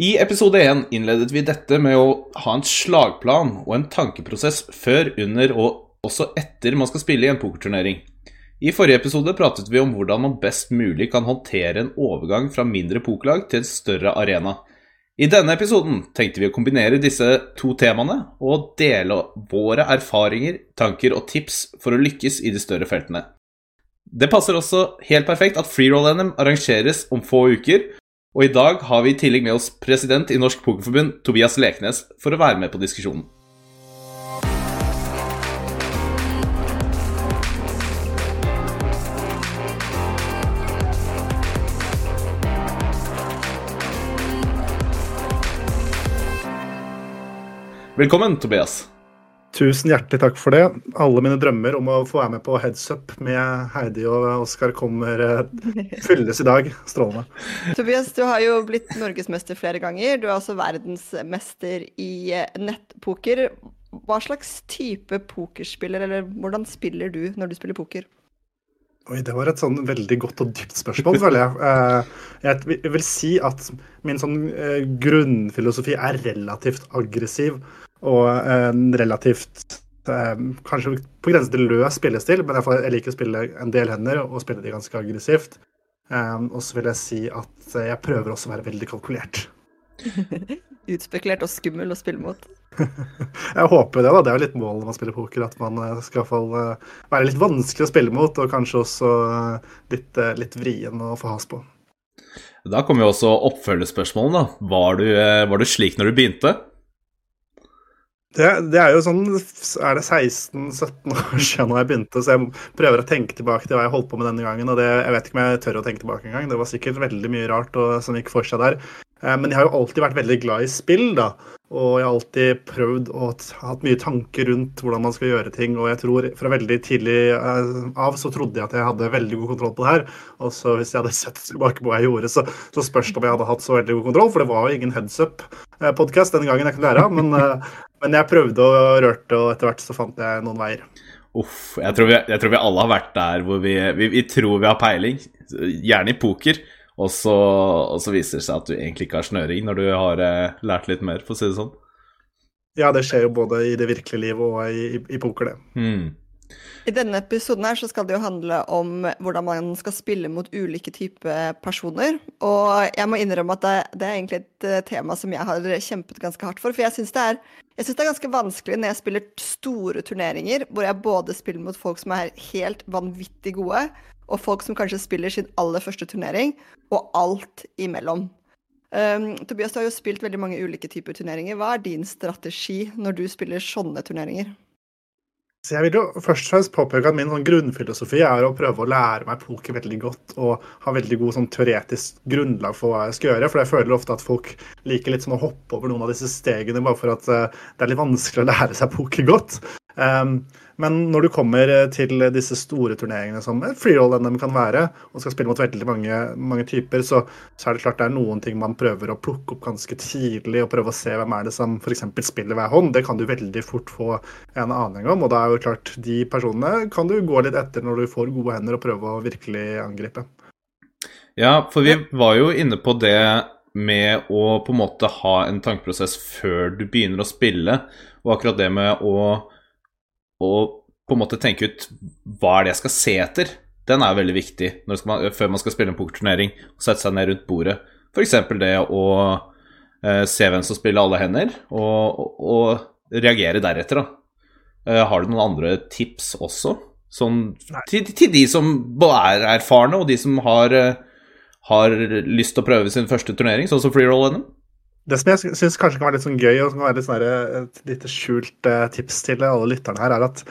I episode 1 innledet vi dette med å ha en slagplan og en tankeprosess før, under og også etter man skal spille i en pokerturnering. I forrige episode pratet vi om hvordan man best mulig kan håndtere en overgang fra mindre pokerlag til en større arena. I denne episoden tenkte vi å kombinere disse to temaene og dele våre erfaringer, tanker og tips for å lykkes i de større feltene. Det passer også helt perfekt at freeroll-NM arrangeres om få uker, og i dag har vi i tillegg med oss president i Norsk Pokerforbund, Tobias Leknes, for å være med på diskusjonen. Velkommen, Tobias. Tusen hjertelig takk for det. Alle mine drømmer om å få være med på Heads Up med Heidi og Oskar kommer eh, fylles i dag. Strålende. Tobias, du har jo blitt norgesmester flere ganger. Du er også verdensmester i eh, nettpoker. Hva slags type pokerspiller, eller hvordan spiller du når du spiller poker? Oi, Det var et sånn veldig godt og dypt spørsmål, føler jeg. Eh, jeg vil si at min sånn grunnfilosofi er relativt aggressiv og en relativt kanskje på grensen til løs spillestil, men jeg liker å spille en del hender og spille de ganske aggressivt. Og så vil jeg si at jeg prøver også å være veldig kalkulert. Utspekulert og skummel å spille mot? jeg håper det. da, Det er jo litt målet når man spiller poker, at man skal fall være litt vanskelig å spille mot, og kanskje også litt, litt vrien å få has på. Da kommer jo også oppfølgespørsmålene. Var du, var du slik når du begynte? Det, det, er jo sånn Er det 16-17 år siden jeg begynte, så jeg prøver å tenke tilbake til hva jeg holdt på med denne gangen. Og det, jeg vet ikke om jeg tør å tenke tilbake engang. Det var sikkert veldig mye rart og, som gikk for seg der. Eh, men jeg har jo alltid vært veldig glad i spill, da. Og jeg har alltid prøvd og hatt mye tanker rundt hvordan man skal gjøre ting. Og jeg tror fra veldig tidlig eh, av så trodde jeg at jeg hadde veldig god kontroll på det her. Og så hvis jeg hadde sett tilbake på hva jeg gjorde, så, så spørs det om jeg hadde hatt så veldig god kontroll. For det var jo ingen heads up-podkast den gangen jeg kunne lære av. Men eh, men jeg prøvde og rørte, og etter hvert så fant jeg noen veier. Uff. Jeg tror vi, jeg tror vi alle har vært der hvor vi, vi, vi, tror vi har peiling, gjerne i poker, og så, og så, viser det seg at du egentlig ikke har snøring når du har eh, lært litt mer, for å si det sånn. Ja, det skjer jo både i det virkelige livet og i, i, i poker, det. Mm. I denne episoden her så skal det jo handle om hvordan man skal spille mot ulike typer personer. Og jeg må innrømme at det, det, er egentlig et eh, tema som jeg har kjempet ganske hardt for. For jeg syns det, det, er ganske vanskelig når jeg spiller store turneringer, hvor jeg både spiller mot folk som er helt vanvittig gode, og folk som kanskje spiller sin aller første turnering, og alt imellom. Um, Tobias, du har jo spilt veldig mange ulike typer turneringer. Hva er din strategi når du spiller sånne turneringer? Så jeg vil jo først og fremst påpeke at Min sånn grunnfilosofi er å prøve å lære meg poker veldig godt og ha veldig god sånn teoretisk grunnlag for hva jeg skal gjøre. For jeg føler ofte at folk liker litt sånn å hoppe over noen av disse stegene bare for at uh, det er litt vanskelig å lære seg poker godt. Um, men når du kommer eh, til disse store turneringene som freeroll-NM kan være, og skal spille mot veldig mange, mange typer, så, så, er det klart det er noen ting man prøver å plukke opp ganske tidlig, og prøve å se hvem er det som f.eks. spiller hver hånd. Det kan du veldig fort få en aning om, og da er jo klart de personene kan du gå litt etter når du får gode hender, og prøve å virkelig angripe. Ja, for vi var jo inne på det med å på en måte ha en tankeprosess før du begynner å spille, og akkurat det med å og på en måte tenke ut hva er det jeg skal se etter, den er veldig viktig man, før man skal spille en pokerturnering. Og sette seg ned rundt bordet. F.eks. det å eh, se hvem som spiller alle hender, og, og, og reagere deretter. Eh, har du noen andre tips også? Sånn, til, til, de som er erfarne, og de som har, eh, har lyst til å prøve sin første turnering, sånn som freeroll-NM? Det som jeg syns kanskje kan være litt sånn gøy, og som kan være litt sånn et lite skjult uh, tips til alle lytterne her, er at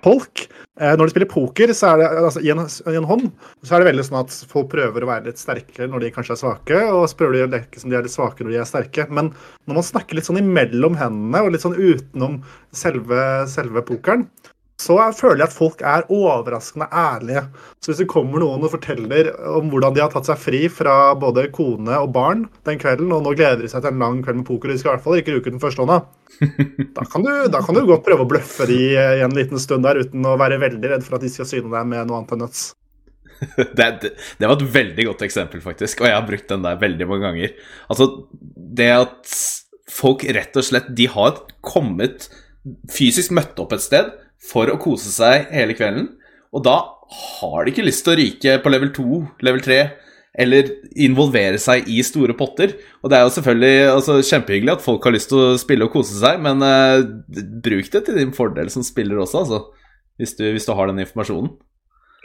folk uh, Når de spiller poker, så er det altså, i, en, i, en, hånd, så er det veldig sånn at folk prøver å være litt sterkere når de kanskje er svake, og så prøver de å leke som de er litt svake når de er sterke. Men når man snakker litt sånn imellom hendene, og litt sånn utenom selve, selve pokeren, så føler jeg at folk er overraskende ærlige. Så hvis det kommer noen og forteller om hvordan de har tatt seg fri fra både kone og barn den kvelden, og nå gleder de seg til en lang kveld med poker, og de skal i hvert fall ikke ruke den første hånda, da kan, du, da kan du godt prøve å bløffe de i en liten stund der uten å være veldig redd for at de skal syne deg med noe annet enn nuts. Det, det, det, var et veldig godt eksempel, faktisk, og jeg har brukt den der veldig mange ganger. Altså, det at folk rett og slett De har kommet fysisk møtt opp et sted for å kose seg hele kvelden. Og da har de ikke lyst til å ryke på level 2, level 3, eller involvere seg i store potter. Og det er jo selvfølgelig altså, kjempehyggelig at folk har lyst til å spille og kose seg, men eh, bruk det til din fordel som spiller også, altså. Hvis du, hvis du har den informasjonen.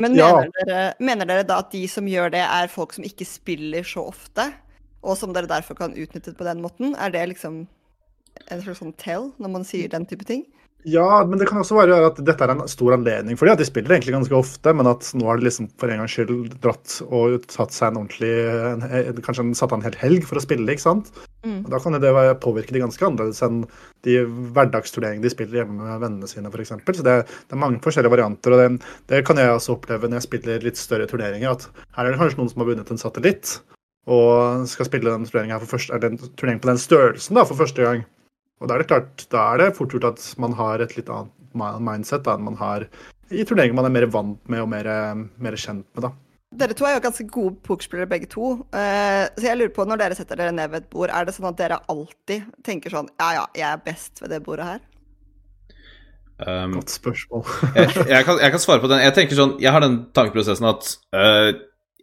Men Ja. mener, dere, mener dere da at de som gjør det, er folk som ikke spiller så ofte? Og som dere derfor kan utnytte på den måten? Er det liksom en slags sånn tell når man sier den type ting? Ja, men det kan også være at dette er en stor anledning for dem. At de spiller egentlig ganske ofte, men at nå har de liksom for en gangs skyld dratt og tatt seg en ordentlig en, en, Kanskje satt av en hel helg for å spille, ikke sant? Mm. Da kan det påvirke de ganske annerledes enn de hverdagsturneringene de spiller hjemme med vennene sine, f.eks. Så det, det er mange forskjellige varianter, og det, det kan jeg også oppleve når jeg spiller litt større turneringer. At her er det kanskje noen som har vunnet en satellitt, og skal spille den turneringen her for første, eller en turnering på den størrelsen da, for første gang. Og da er det klart, da er det fort gjort at man har et litt annet mindset da, enn man har i turneringer man er mer vant med og mer, mer kjent med. da. Dere to er jo ganske gode pokerspillere begge to. Uh, så jeg lurer på, når dere setter dere ned ved et bord, er det sånn at dere alltid tenker sånn Ja, ja, jeg er best ved det bordet her? Um, Godt spørsmål. jeg, jeg, kan, jeg kan svare på den. Jeg tenker sånn, jeg har den tankeprosessen at uh,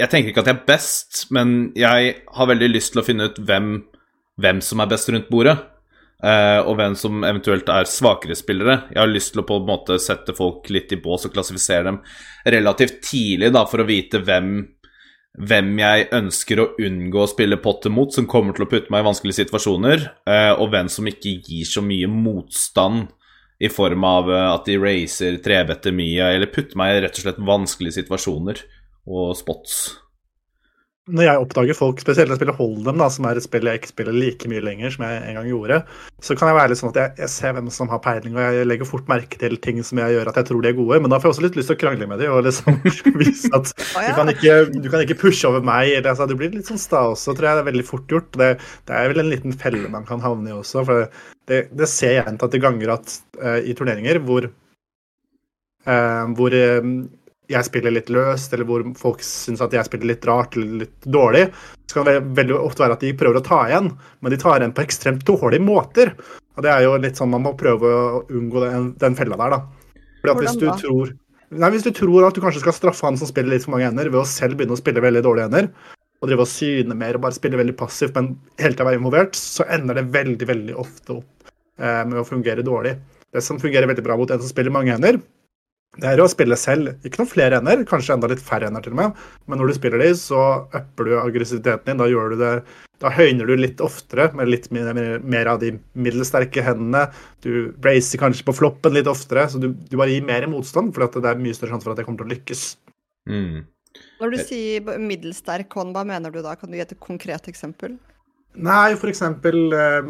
Jeg tenker ikke at jeg er best, men jeg har veldig lyst til å finne ut hvem, hvem som er best rundt bordet. Øh, og hvem som eventuelt er svakere spillere. Jeg har lyst til å på en måte sette folk litt i bås og klassifisere dem relativt tidlig da, for å vite hvem, hvem jeg ønsker å unngå å spille potter mot, som kommer til å putte meg i vanskelige situasjoner, øh, og hvem som ikke gir så mye motstand i form av eh, at de racer trebetter mye, eller putter meg i rett og slett vanskelige situasjoner og spots. Når jeg oppdager folk, spesielt når jeg spiller Hold'em, da, som er et spill jeg ikke spiller like mye lenger som jeg en gang gjorde, så kan jeg være litt sånn at jeg, jeg ser hvem som har peiling, og jeg legger fort merke til ting som jeg gjør at jeg tror de er gode, men da får jeg også litt lyst til å krangle med dem og liksom vise at du kan, ikke, du kan ikke pushe over meg. Eller, altså, du blir litt sånn sta også, tror jeg. Det er veldig fort gjort. Det, det er vel en liten felle man kan havne i også. for Det, det ser jeg gjentatte ganger at uh, i turneringer hvor, uh, hvor eh, jeg spiller litt løst, eller hvor folk syns at jeg spiller litt rart eller litt dårlig, så kan det veldig ofte være at de prøver å ta igjen, men de tar igjen på ekstremt dårlige måter. Og det er jo litt sånn man må prøve å unngå den, den fella der, da. Fordi at hvis du tror Nei, Hvis du tror at du kanskje skal straffe han som spiller litt for mange hender, ved å selv begynne å spille veldig dårlige hender, og drive og syne mer og bare spille veldig passivt, men hele tida være involvert, så ender det veldig, veldig ofte opp eh, med å fungere dårlig. Det som fungerer veldig bra mot en som spiller mange hender, det er å spille selv. Ikke noen flere hender, kanskje enda litt færre hender til og med, men når du spiller de, så upper du aggressiviteten din. Da gjør du det Da høyner du litt oftere med litt mer, mer, mer av de middelsterke hendene. Du racer kanskje på floppen litt oftere, så du, du bare gir mer motstand, for det er mye større sjanse for at det kommer til å lykkes. Mm. Når du sier middelsterk hånd, hva mener du da? Kan du gi et konkret eksempel? Nei, for eksempel eh,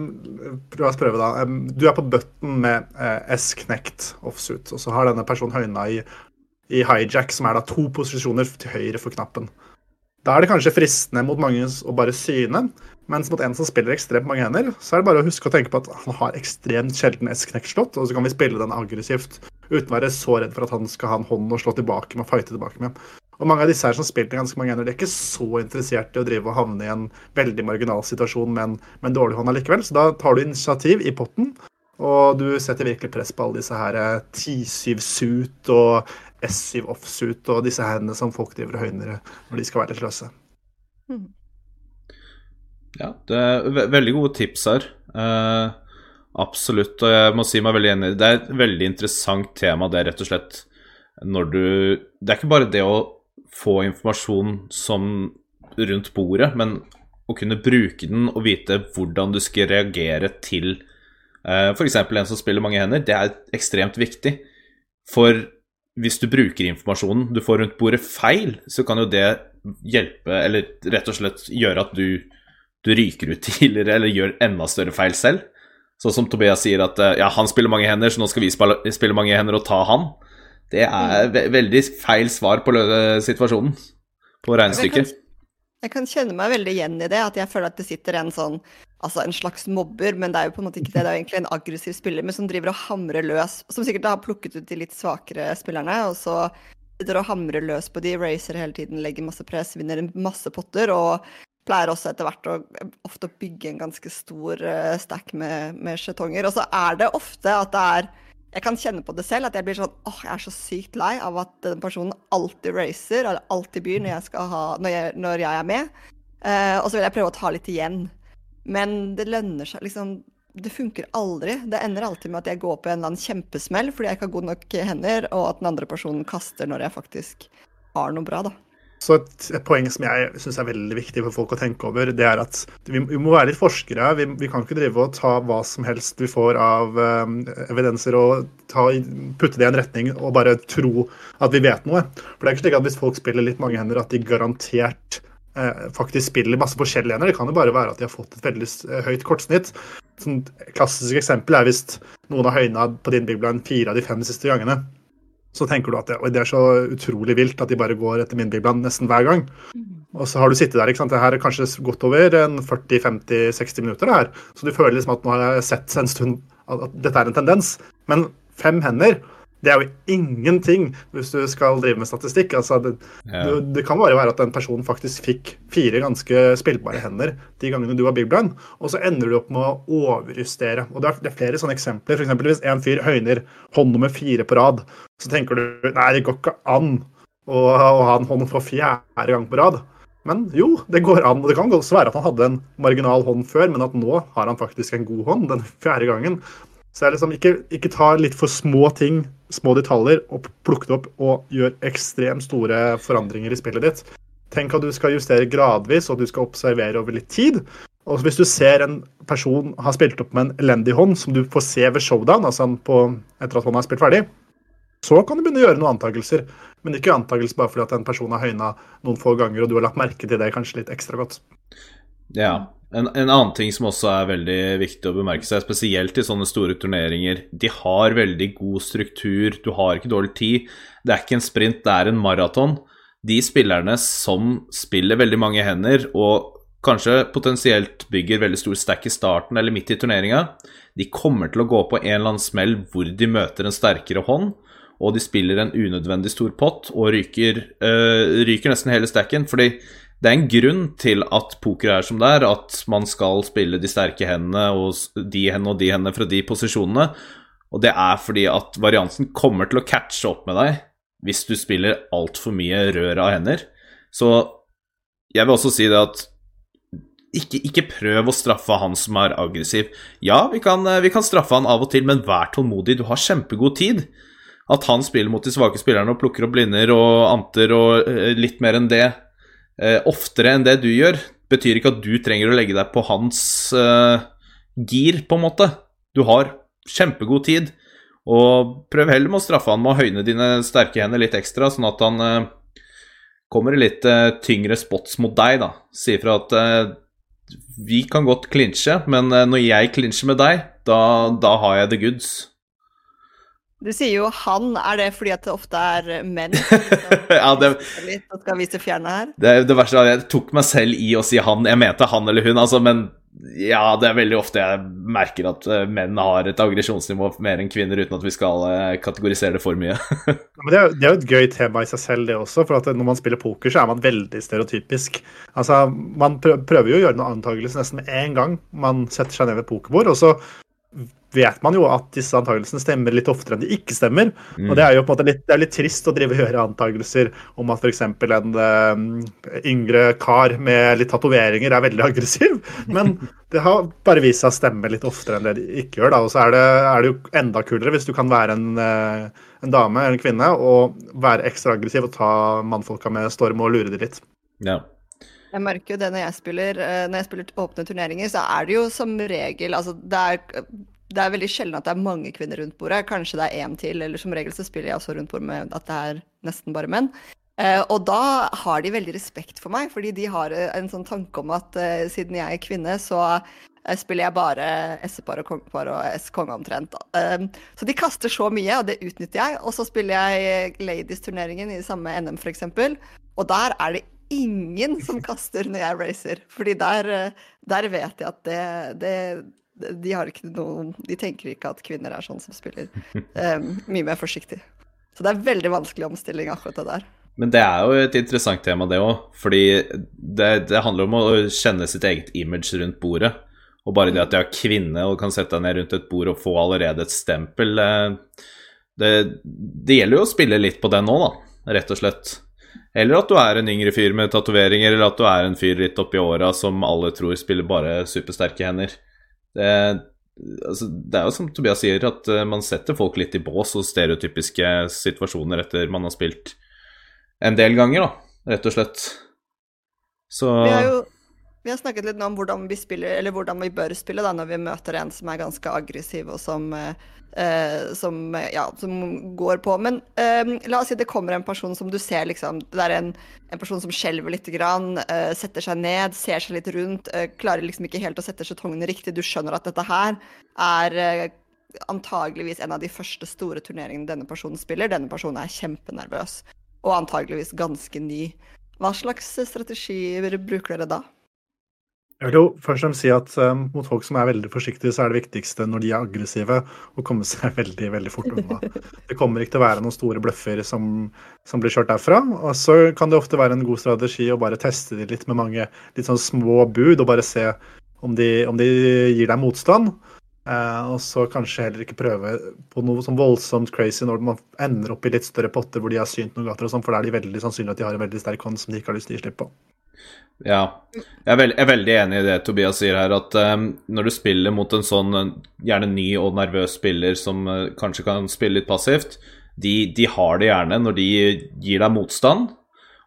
La oss prøve, da. Du er på button med eh, S-knekt offsuit, og så har denne personen høyna i, i hijack, som er da to posisjoner til høyre for knappen. Da er det kanskje fristende mot mange å bare syne, mens mot en som spiller ekstremt mange hender, så er det bare å huske å tenke på at han har ekstremt sjelden S-knekt slått, og så kan vi spille den aggressivt uten å være så redd for at han skal ha en hånd å slå tilbake med og fighte tilbake med. Og mange av disse her som spilte ganske mange hender, de er ikke så interessert i å drive og havne i en veldig marginal situasjon med en, med en dårlig hånd allikevel. Så da tar du initiativ i potten, og du setter virkelig press på alle disse her eh, 10-7 suit og S7 off-suit og disse hendene som folk driver og høyner når de skal være litt løse. Ja, det er ve veldig gode tips her. Eh, absolutt, og jeg må si meg veldig enig. Det er et veldig interessant tema, det, rett og slett. Når du Det er ikke bare det å få informasjon som rundt bordet, men å kunne bruke den og vite hvordan du skal reagere til uh, f.eks. en som spiller mange hender. Det er ekstremt viktig. For hvis du bruker informasjonen du får rundt bordet feil, så kan jo det hjelpe, eller rett og slett gjøre at du du ryker ut tidligere eller gjør enda større feil selv. Sånn som Tobias sier at eh, ja, han spiller mange hender, så nå skal vi spille, spille mange hender og ta han. Det er ve veldig feil svar på situasjonen, på regnestykket. jeg kan kjenne meg veldig igjen i det, at jeg føler at det sitter en sånn Altså en slags mobber, men det er jo på en måte ikke det. Det er jo egentlig en aggressiv spiller, men som driver og hamrer løs. Som sikkert har plukket ut de litt svakere spillerne, og så sitter og hamrer løs på de, racer hele tiden, legger masse press, vinner masse potter, og pleier også etter hvert å ofte bygge en ganske stor uh, stack med, med skjetonger. Og så er det ofte at det er Jeg kan kjenne på det selv, at jeg blir sånn åh, jeg er så sykt lei av at den personen alltid racer, eller alltid byr når jeg, ha, når jeg, når jeg er med. Uh, og så vil jeg prøve å ta litt igjen. Men det lønner seg liksom Det funker aldri. Det ender alltid med at jeg går på en eller annen kjempesmell fordi jeg ikke har gode nok hender, og at den andre personen kaster når jeg faktisk har noe bra, da. Så et, et, poeng som jeg syns er veldig viktig for folk å tenke over, det er at vi, vi må være litt forskere. Vi, vi, kan ikke drive og ta hva som helst vi får av um, evidenser og ta, putte det i en retning og bare tro at vi vet noe. For det er ikke slik at hvis folk spiller litt mange hender, at de garantert eh, faktisk spiller masse forskjellige hender. Det kan jo bare være at de har fått et veldig eh, høyt kortsnitt. Et klassisk eksempel er hvis noen har høyna på din big blind fire av de fem siste gangene så tenker du at det, det, er så utrolig vilt at de bare går etter min bibland nesten hver gang. Mm. Og så har du sittet der. ikke sant? Det her er kanskje godt over en 40-50-60 minutter. det her. Så du føler liksom at nå har jeg sett en stund at dette er en tendens. Men fem hender det er jo ingenting hvis du skal drive med statistikk. Altså, det, ja. du, det, kan bare være at den personen faktisk fikk fire ganske spillbare hender de gangene du var big blind, og så ender du opp med å overjustere. Og Det er, det er flere sånne eksempler. For eksempel, hvis en fyr høyner hånd nummer fire på rad, så tenker du nei, det går ikke an å, å ha en hånd for fjerde gang på rad. Men jo, det går an. og Det kan også være at han hadde en marginal hånd før, men at nå har han faktisk en god hånd den fjerde gangen. Så jeg liksom ikke, ikke ta litt for små ting, små detaljer, og plukke det opp og gjør ekstremt store forandringer i spillet ditt. Tenk at du skal justere gradvis, og du skal observere over litt tid. Og hvis du ser en person har spilt opp med en elendig hånd, som du får se ved showdown, altså på, etter at hånda er spilt ferdig, så kan du begynne å gjøre noen antakelser. Men ikke antakelser bare fordi at en person har høyna noen få ganger, og du har lagt merke til det kanskje litt ekstra godt. Ja, en, en, annen ting som også er veldig viktig å bemerke seg, spesielt i sånne store turneringer, de har veldig god struktur, du har ikke dårlig tid. Det er ikke en sprint, det er en maraton. De spillerne som spiller veldig mange hender, og kanskje potensielt bygger veldig stor stack i starten eller midt i turneringa, de kommer til å gå på en eller annen smell hvor de møter en sterkere hånd, og de spiller en unødvendig stor pott og ryker, øh, ryker nesten hele stacken. fordi det er en grunn til at poker er som det er, at man skal spille de sterke hendene og de hendene og de hendene fra de posisjonene. Og det er fordi at variansen kommer til å catche opp med deg hvis du spiller altfor mye rør av hender. Så jeg vil også si det at ikke, ikke, prøv å straffe han som er aggressiv. Ja, vi kan, vi kan, straffe han av og til, men vær tålmodig. Du har kjempegod tid. At han spiller mot de svake spillerne og plukker opp blinder og anter og eh, litt mer enn det, eh, oftere enn det du gjør, betyr ikke at du trenger å legge deg på hans eh, gir, på en måte. Du har kjempegod tid, og prøv heller med å straffe han med å høyne dine sterke hender litt ekstra, sånn at han eh, kommer i litt eh, tyngre spots mot deg, da. Sier ifra at eh, vi kan godt klinsje, men eh, når jeg klinsjer med deg, da, da har jeg the goods. Du sier jo 'han'. Er det fordi at det ofte er menn ja, det, som skal vise fjerne her? Det, det verste er at jeg tok meg selv i å si 'han'. Jeg mente han eller hun, altså, men ja, det er veldig ofte jeg merker at uh, menn har et aggresjonsnivå mer enn kvinner, uten at vi skal uh, kategorisere det for mye. det, er, det, er, jo et gøy tema i seg selv, det også. For at når man spiller poker, så er man veldig stereotypisk. Altså, Man prøver jo å gjøre noen antakelser nesten med en gang man setter seg ned ved pokerbord. og så vet man jo at disse antakelsene stemmer litt oftere enn de ikke stemmer. Mm. Og det er jo på en måte litt, det litt trist å drive og gjøre antakelser om at f.eks. en uh, yngre kar med litt tatoveringer er veldig aggressiv. Men det har bare vist seg å stemme litt oftere enn det de ikke gjør. Da. Og så er det, er det, jo enda kulere hvis du kan være en, uh, en dame eller en kvinne og være ekstra aggressiv og ta mannfolka med storm og lure de litt. Ja. Jeg merker jo det når jeg spiller eh, Når jeg spiller åpne turneringer, så er det jo som regel Altså, det er det er veldig sjelden at det er mange kvinner rundt bordet. Kanskje det er én til, eller som regel så spiller jeg også rundt bordet med at det er nesten bare menn. Uh, og da har de veldig respekt for meg, fordi de har eh, en sånn tanke om at siden jeg er kvinne, så uh, spiller jeg bare S-par og kongepar og S-konge omtrent. så de kaster så mye, og det utnytter jeg. Og så spiller jeg ladies-turneringen i samme NM, f.eks. Og der er det ingen som kaster når jeg racer. Fordi der, der vet jeg at det, det de, noen, de tenker ikke at kvinner er sånn som spiller um, mye mer forsiktig. Så det er veldig vanskelig omstilling, akkurat det der. Men det er jo et interessant tema, det òg. Fordi det, det, handler om å kjenne sitt eget image rundt bordet. Og bare det at jeg er kvinne og kan sette deg ned rundt et bord og få allerede et stempel eh, Det, det gjelder jo å spille litt på den nå, da, rett og slett. Eller at du er en yngre fyr med tatoveringer, eller at du er en fyr litt oppi åra som alle tror spiller bare supersterke hender. Det, altså, det er jo som Tobias sier, at eh, man setter folk litt i bås og stereotypiske situasjoner etter man har spilt en del ganger, da, rett og slett. Så Vi har jo vi har snakket litt om hvordan vi spiller, eller hvordan vi bør spille da, når vi møter en som er ganske aggressiv og som, eh, som, ja, som går på. Men eh, la oss si det kommer en person som du ser liksom Det er en, en person som skjelver litt, grann, eh, setter seg ned, ser seg litt rundt, eh, klarer liksom ikke helt å sette skjetongene riktig. Du skjønner at dette her er eh, antageligvis en av de første store turneringene denne personen spiller. Denne personen er kjempenervøs og antageligvis ganske ny. Hva slags strategier bruker dere da? Jeg vil jo først og fremst si at um, mot folk som er veldig forsiktige, så er det viktigste når de er aggressive, å komme seg veldig veldig fort unna. Det kommer ikke til å være noen store bløffer som, som blir kjørt derfra. Og så kan det ofte være en god strategi å bare teste de litt med mange litt sånn små bud, og bare se om de, om de gir deg motstand. Uh, og så kanskje heller ikke prøve på noe sånn voldsomt crazy når man ender opp i litt større potter hvor de har synt noen gater og sånn, for da er de veldig sannsynlig at de har en veldig sterk hånd som de ikke har lyst til å gi slipp på. Ja, jeg er, veld, jeg er, veldig enig i det Tobias sier her, at um, når du spiller mot en sånn gjerne ny og nervøs spiller som uh, kanskje kan spille litt passivt, de, de, har det gjerne når de gir deg motstand,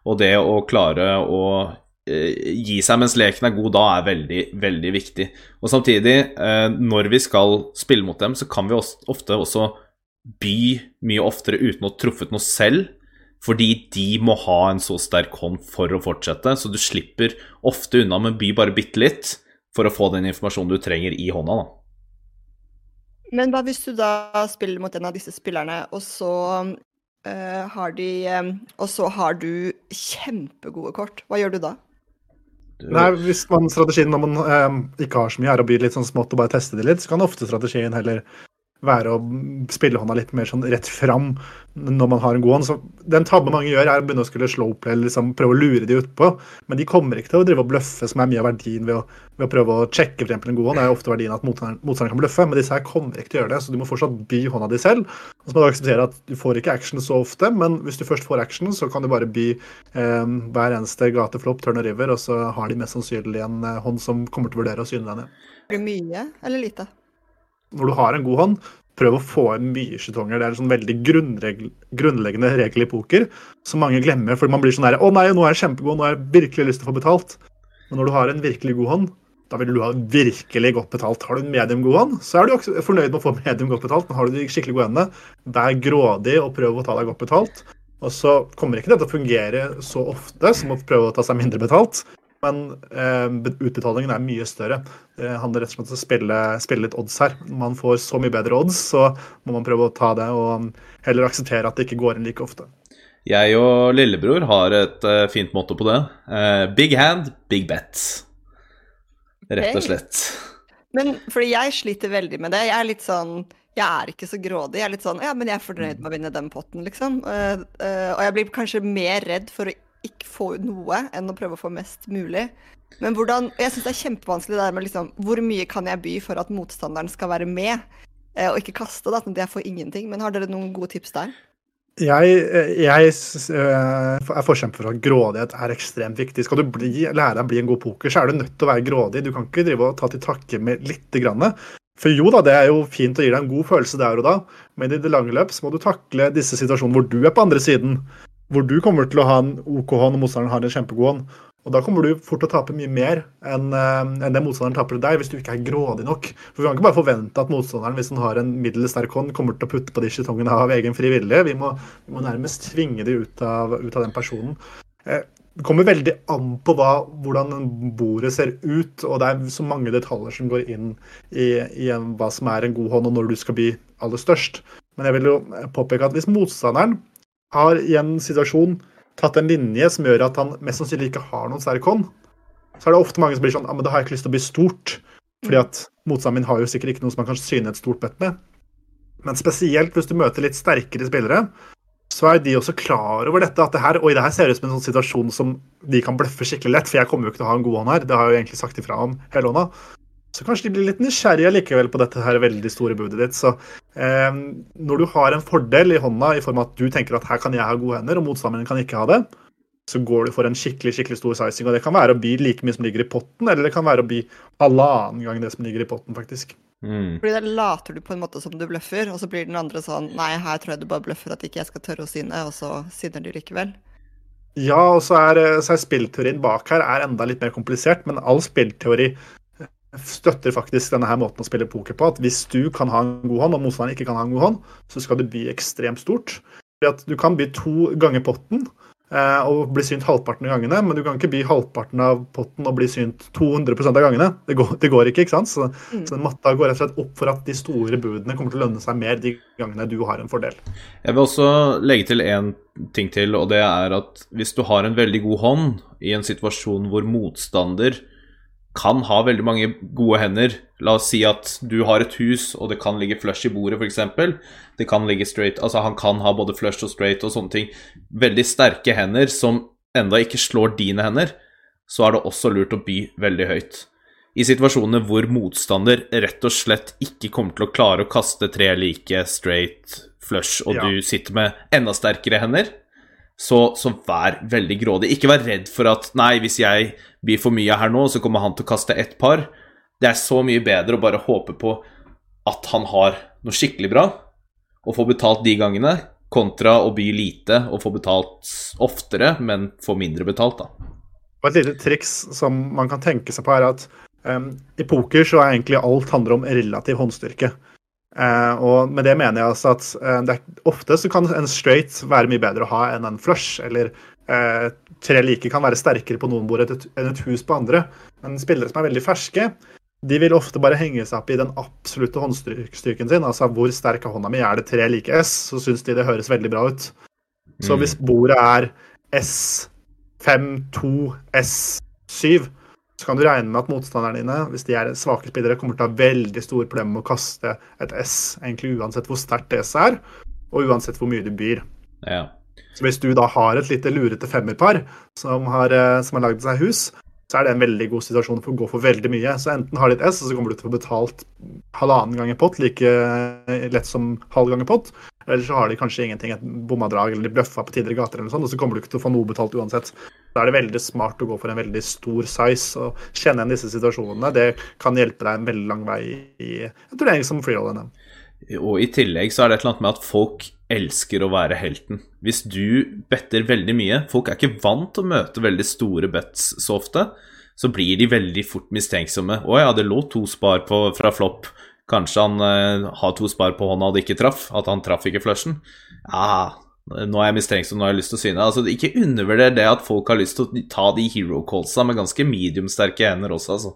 og det å klare å uh, gi seg mens leken er god da, er veldig, veldig viktig. Og samtidig, uh, når vi skal spille mot dem, så kan vi ofte også by mye oftere uten å ha truffet noe selv fordi de må ha en så sterk hånd for å fortsette, så du slipper ofte unna med by bare bitte litt for å få den informasjonen du trenger i hånda. da. Men hva hvis du da spiller mot en av disse spillerne, og så uh, har de um, Og så har du kjempegode kort. Hva gjør du da? Du... Nei, Hvis man, strategien når man um, ikke har så mye, er å by litt sånn smått og bare teste det litt, så kan ofte strategien heller være å spille hånda litt mer sånn rett fram når man har en god hånd. Så Den tabben mange gjør, er å begynne å skulle slowplay eller liksom prøve å lure de utpå. Men de kommer ikke til å drive og bløffe, som er mye av verdien ved å, ved å prøve å sjekke eksempel, en god hånd. Det er jo ofte verdien at motstanderen kan bløffe, men disse her kommer ikke til å gjøre det. Så du må fortsatt by hånda di selv. Og så må du akseptere at du får ikke action så ofte, men hvis du først får action, så kan du bare by eh, hver eneste gateflopp, turn og river, og så har de mest sannsynlig en eh, hånd som kommer til å vurdere å syne deg ned. Mye eller lite? Når du har en god hånd, prøv å få inn mye skjetonger. Det er en sånn veldig grunnleggende regel i poker som mange glemmer. For man blir sånn her Å nei, nå er jeg kjempegod, nå har jeg virkelig lyst til å få betalt. Men når du har en virkelig god hånd, da vil du ha virkelig godt betalt. Har du en medium god hånd, så er du også fornøyd med å få medium godt betalt. Men har du de skikkelig gode hendene, vær grådig og prøv å ta deg godt betalt. Og så kommer ikke det til å fungere så ofte som å prøve å ta seg mindre betalt men eh, utbetalingen er mye større. Det handler rett og slett om å spille, spille, litt odds her. Når man får så mye bedre odds, så må man prøve å ta det og heller akseptere at det ikke går inn like ofte. Jeg og lillebror har et uh, fint motto på det. Uh, big hand, big bet. Rett og slett. Men fordi jeg sliter veldig med det. Jeg er litt sånn jeg er ikke så grådig. Jeg er litt sånn Ja, men jeg er fornøyd med å vinne den potten, liksom. Uh, og jeg blir kanskje mer redd for å ikke få ut noe enn å prøve å få mest mulig. Men hvordan Jeg syns det er kjempevanskelig det der med liksom Hvor mye kan jeg by for at motstanderen skal være med, eh, og ikke kaste, da, sånn at jeg får ingenting. Men har dere noen gode tips der? Jeg, jeg, eh, er forkjemper for at grådighet er ekstremt viktig. Skal du bli, lære deg å bli en god poker, så er du nødt til å være grådig. Du kan ikke drive og ta til takke med lite grann. For jo da, det er jo fint å gi deg en god følelse der og da, men i det lange løp så må du takle disse situasjonene hvor du er på andre siden hvor du kommer til å ha en OK hånd og motstanderen har en kjempegod hånd. Og da kommer du fort til å tape mye mer enn, uh, enn det motstanderen taper til deg, hvis du ikke er grådig nok. For vi kan ikke bare forvente at motstanderen, hvis han har en middels sterk hånd, kommer til å putte på de skjetongene av egen fri vilje. Vi, vi, må nærmest tvinge de ut av, ut av den personen. Uh, det kommer veldig an på hva, hvordan bordet ser ut, og det er så mange detaljer som går inn i, i hva som er en god hånd, og når du skal bli aller størst. Men jeg vil jo påpeke at hvis motstanderen har i en situasjon tatt en linje som gjør at han mest sannsynlig ikke har noen sterk hånd, så er det ofte mange som blir sånn ja, men da har jeg ikke lyst til å bli stort. Fordi at motstanderen min har jo sikkert ikke noe som man kan syne et stort bett med. Men spesielt hvis du møter litt sterkere spillere, så er de også klar over dette. At det her, oi, det her ser ut som en sånn situasjon som de kan bløffe skikkelig lett. For jeg kommer jo ikke til å ha en god hånd her. Det har jeg jo egentlig sagt ifra om hele hånda. Så kanskje de blir litt nysgjerrige likevel på dette her veldig store budet ditt. Så eh, når du har en fordel i hånda i form av at du tenker at her kan jeg ha gode hender, og motstanderen kan ikke ha det, så går du for en skikkelig skikkelig stor sizing. Og det kan være å by like mye som ligger i potten, eller det kan være å by halvannen gang det som ligger i potten, faktisk. Mm. Fordi da later du på en måte som du bløffer, og så blir den andre sånn Nei, her tror jeg du bare bløffer at ikke jeg skal tørre å syne, og så syner du likevel. Ja, og så er, så er spillteorien bak her er enda litt mer komplisert, men all spillteori støtter faktisk denne her måten å spille poker på. At hvis du kan ha en god hånd, og motstanderen ikke kan ha en god hånd, så skal det by ekstremt stort. Fordi at Du kan by to ganger potten eh, og bli synt halvparten av gangene, men du kan ikke by halvparten av potten og bli synt 200 av gangene. Det går, det går ikke, ikke sant? Så, Mm. så matta går rett og slett opp for at de store budene kommer til å lønne seg mer de gangene du har en fordel. Jeg vil også legge til én ting til, og det er at hvis du har en veldig god hånd i en situasjon hvor motstander kan ha veldig mange gode hender La oss si at du har et hus, og det kan ligge flush i bordet, f.eks. Det kan ligge straight Altså, han kan ha både flush og straight og sånne ting. Veldig sterke hender som enda ikke slår dine hender, så er det også lurt å by veldig høyt. I situasjoner hvor motstander rett og slett ikke kommer til å klare å kaste tre like straight flush, og Ja. du sitter med enda sterkere hender, så, så vær veldig grådig. Ikke vær redd for at nei, hvis jeg blir for mye her nå, så kommer han til å kaste ett par. Det er så mye bedre å bare håpe på at han har noe skikkelig bra, og få betalt de gangene, kontra å by lite og få betalt oftere, men få mindre betalt, da. Og et lite triks som man kan tenke seg på, er at um, i poker så er egentlig alt handler om relativ håndstyrke. Eh, og med det mener jeg altså at eh, det er, ofte så kan en straight være mye bedre å ha enn en flush, eller eh, tre like kan være sterkere på noen bord enn et, hus på andre. Men spillere som er veldig ferske, de vil ofte bare henge seg opp i den absolutte håndstyrken sin. Altså hvor sterk er hånda mi? Er det tre like S, så syns de det høres veldig bra ut. Så Mm. hvis bordet er S5, 2, S7, så kan du regne med at motstanderne dine, hvis de er svake spillere, kommer til å ha veldig store problemer med å kaste et S, egentlig uansett hvor sterkt S er, og uansett hvor mye du byr. Ja. Så hvis du da har et lite lurete femmerpar som har, eh, som har lagd seg hus, så er det en veldig god situasjon for å gå for veldig mye. Så enten har de et S, og så kommer du til å få betalt halvannen gang i pott, like eh, lett som halv gang i pott. Eller så har de kanskje ingenting, et bommadrag, eller de bløffa på tidligere gater, eller noe sånt, og så kommer du ikke til å få noe betalt uansett. Da er det veldig smart å gå for en veldig stor size og kjenne igjen disse situasjonene. Det kan hjelpe deg en veldig lang vei i en turnering som freeroll NM. Og i tillegg så er det et eller annet med at folk elsker å være helten. Hvis du better veldig mye Folk er ikke vant til å møte veldig store bets så ofte. Så blir de veldig fort mistenksomme. 'Å ja, det lå to spar på, fra flopp. Kanskje han eh, har to spar på hånda og det ikke traff? At han traff ikke flushen? Ja, nå er jeg mistenksom, nå har jeg lyst til å syne. Altså, ikke undervurder det at folk har lyst til å ta de hero callsa med ganske medium-sterke hender også, altså.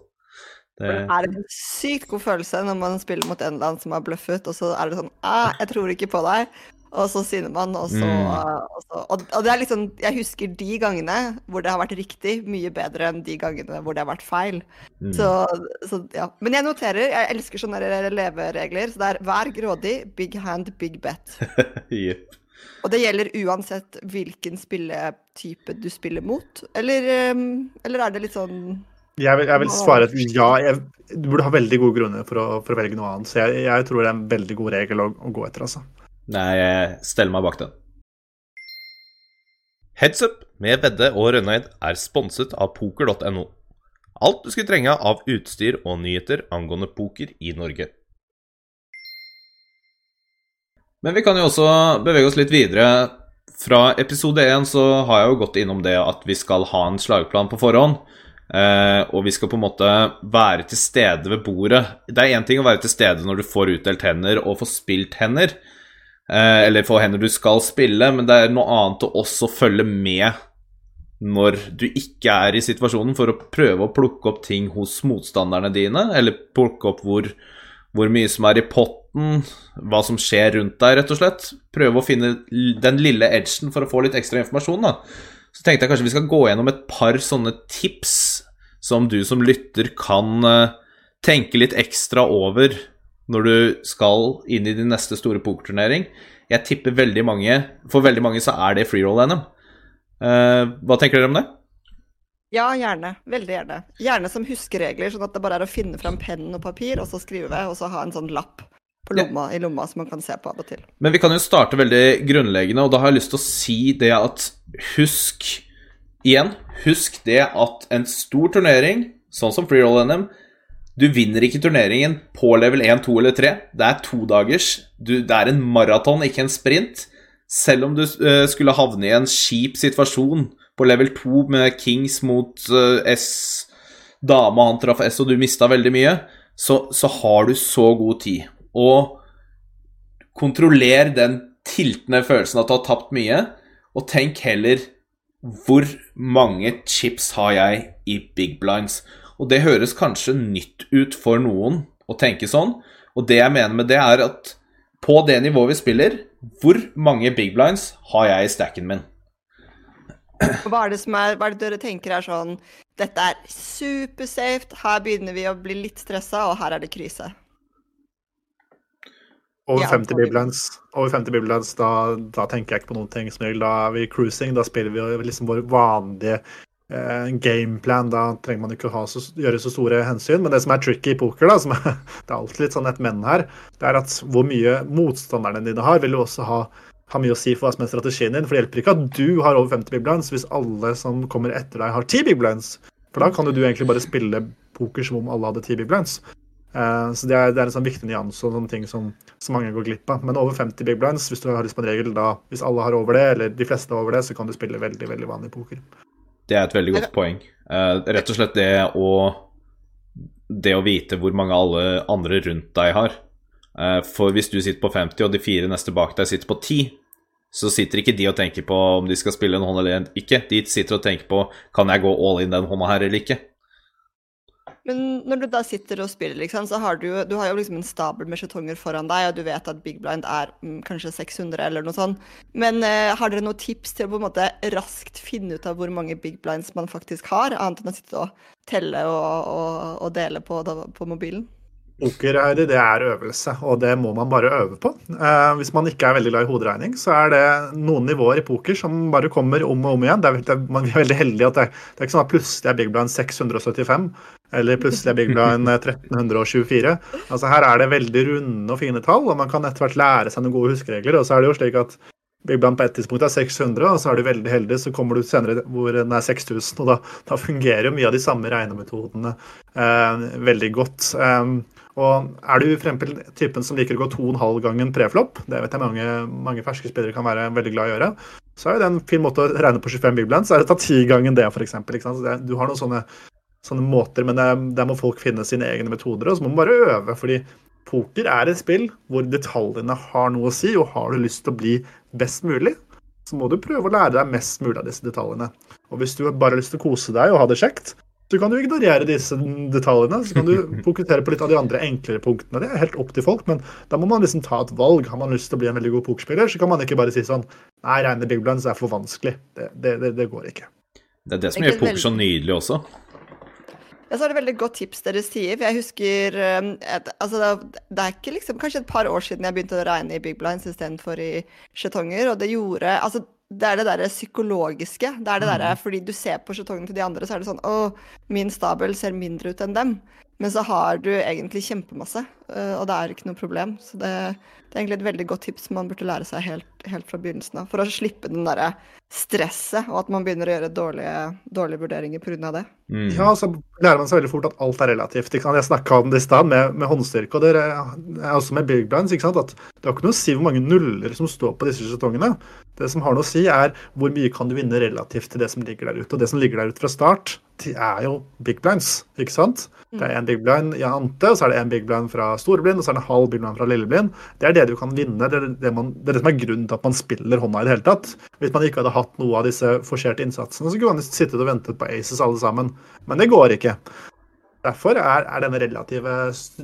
Det, Det er en sykt god følelse når man spiller mot en eller annen som har bløffet, og så er det sånn Æ, 'Jeg tror ikke på deg', og så sinner man, og så, Mm. og, så og, og det er liksom Jeg husker de gangene hvor det har vært riktig, mye bedre enn de gangene hvor det har vært feil. mm. Så, så ja. Men jeg noterer, jeg elsker sånne leveregler. Så det er vær grådig, big hand, big bet. yep. Og det gjelder uansett hvilken spilletype du spiller mot, eller, um, eller er det litt sånn Jeg vil, jeg vil svare at ja. Jeg, du burde ha veldig gode grunner for å, for å velge noe annet. Så jeg, jeg tror det er en veldig god regel å, å gå etter, altså. Nei, jeg steller meg bak den. Heads up med Vedde og Rønneid er sponset av poker.no. Alt du skulle trenge av utstyr og nyheter angående poker i Norge. Men vi kan jo også bevege oss litt videre. Fra episode 1 så har jeg jo gått innom det at vi skal ha en slagplan på forhånd. Eh, og vi skal på en måte være til stede ved bordet. Det er én ting å være til stede når du får utdelt hender og får spilt hender, eller få hender du skal spille, men det er noe annet å også følge med når du ikke er i situasjonen, for å prøve å plukke opp ting hos motstanderne dine, eller plukke opp hvor, hvor mye som er i potten, hva som skjer rundt deg, rett og slett. Prøve å finne den lille edgen for å få litt ekstra informasjon, da. Så tenkte jeg kanskje vi skal gå gjennom et par sånne tips som du som lytter kan eh, tenke litt ekstra over når du skal inn i din neste store pokerturnering. Jeg tipper veldig mange For veldig mange så er det freeroll-NM. Uh, hva tenker dere om det? Ja, gjerne. Veldig gjerne. Gjerne som huskeregler, sånn at det bare er å finne fram penn og papir, og så skrive, og så ha en sånn lapp på lomma, ja. i lomma som man kan se på av og til. Men vi kan jo starte veldig grunnleggende, og da har jeg lyst til å si det at husk igjen, husk det at en stor turnering, sånn som freeroll NM, du vinner ikke turneringen på level 1, 2 eller 3. Det er to dagers. Du, Det er en maraton, ikke en sprint. Selv om du uh, skulle havne i en kjip situasjon på level 2 med Kings mot uh, S, dama han traff S, og du mista veldig mye, så, så har du så god tid. Og kontroller den tiltende følelsen at du har tapt mye, og tenk heller hvor mange chips har jeg i big blinds? Og det høres kanskje nytt ut for noen å tenke sånn, og det jeg mener med det, er at på det nivået vi spiller, hvor mange big blinds har jeg i stacken min? Hva er det som er, hva er det dere tenker er sånn Dette er supersafe, her begynner vi å bli litt stressa, og her er det krise. Over 50 biblines, over 50 biblines da, da, tenker jeg ikke på noen ting. som regel. Da er vi cruising, da spiller vi liksom vår vanlige gameplan. Da trenger man ikke så, gjøre så store hensyn. Men det som er tricky i poker, da, som er, det er alltid litt sånn et men her, det er at hvor mye motstanderne dine har, vil jo også ha, ha mye å si for hva som er strategien din. For det hjelper ikke at du har over 50 big blinds hvis alle som kommer etter deg, har 10 big blinds. For da kan jo du egentlig bare spille poker som om alle hadde 10 biblines. Uh, så det er, det er, en sånn viktig nyanse og sånne ting som, som, mange går glipp av. Men over 50 big blinds, hvis du har lyst på en regel, da, hvis alle har over det, eller de fleste har over det, så kan du spille veldig veldig vanlig poker. Det er et veldig godt poeng. Uh, rett og slett det å Det å vite hvor mange alle andre rundt deg har. Uh, for hvis du sitter på 50, og de fire neste bak deg sitter på 10, så sitter ikke de og tenker på om de skal spille en hånd eller ikke. De sitter og tenker på kan jeg gå all in den hånda her eller ikke. Men når du da sitter og spiller, liksom, så har du, du har jo liksom en stabel med skjetonger foran deg, og du vet at Big Blind er mm, kanskje 600 eller noe sånt. Men uh, har dere noen tips til å på en måte raskt finne ut av hvor mange Big Blinds man faktisk har, annet enn å sitte og telle og, og, og dele på, da, på mobilen? Poker det er øvelse, og det må man bare øve på. Eh, hvis man ikke er veldig glad i hoderegning, så er det noen nivåer i poker som bare kommer om og om igjen. Det er, det, man er veldig heldig at det, det er ikke sånn at plutselig er Big Blind 675, eller plutselig er Big Blind 1324. Altså Her er det veldig runde og fine tall, og man kan etter hvert lære seg noen gode huskeregler. Og så er det jo slik at Big Blind på et tidspunkt er 600, og så er du veldig heldig, så kommer du senere hvor den er 6000. Og da, da fungerer jo mye av de samme regnemetodene eh, veldig godt. Um, og er du for eksempel typen som liker å gå to og en halv gangen preflopp, det vet jeg mange, mange, ferske spillere kan være veldig glad i å gjøre, så er det en fin måte å regne på 25 big så er det ta ti gangen det, f.eks. Du har noen sånne, sånne måter, men der må folk finne sine egne metoder, og så må man bare øve. fordi poker er et spill hvor detaljene har noe å si, og har du lyst til å bli best mulig, så må du prøve å lære deg mest mulig av disse detaljene. Og hvis du bare har lyst til å kose deg og ha det kjekt, så kan jo ignorere disse detaljene. Så kan du fokusere på litt av de andre enklere punktene. Det er helt opp til folk, men da må man liksom ta et valg. Har man lyst til å bli en veldig god pokerspiller, så kan man ikke bare si sånn Nei, regner big blinds er for vanskelig. Det, det, det, det, går ikke. Det er det som gjør poker så nydelig også. Ja, så er det veldig godt tips dere sier. For jeg husker um, et, altså, Det er ikke liksom kanskje et par år siden jeg begynte å regne i big blinds istedenfor i skjetonger, og det gjorde altså det er det derre psykologiske. Det er det derre mm. fordi du ser på skjetongene til de andre, så er det sånn Å, min stabel ser mindre ut enn dem. Men så har du egentlig kjempemasse, og det er ikke noe problem. Så det, det, er egentlig et veldig godt tips man burde lære seg helt, helt fra begynnelsen av. For å slippe den derre stresset, og at man begynner å gjøre dårlige, dårlige vurderinger pga. det. Mm. Ja, så lærer man seg veldig fort at alt er relativt. Jeg snakka om det i stad med, med, håndstyrke, og det er også med big blinds. ikke sant? At det har ikke noe å si hvor mange nuller som står på disse skjetongene. Det som har noe å si, er hvor mye kan du vinne relativt til det som ligger der ute. Og det som ligger der ute fra start, de er jo big blinds, ikke sant? Det er en big blind i ante, og så er det en big blind fra storeblind, og så er det en halv blind fra lilleblind. Det er det du kan vinne. Det er det, man, det er det, som er grunnen til at man spiller hånda i det hele tatt. Hvis man ikke hadde hatt noe av disse forserte innsatsene, så kunne man sittet og ventet på aces alle sammen. Men det går ikke. Derfor er, er relative,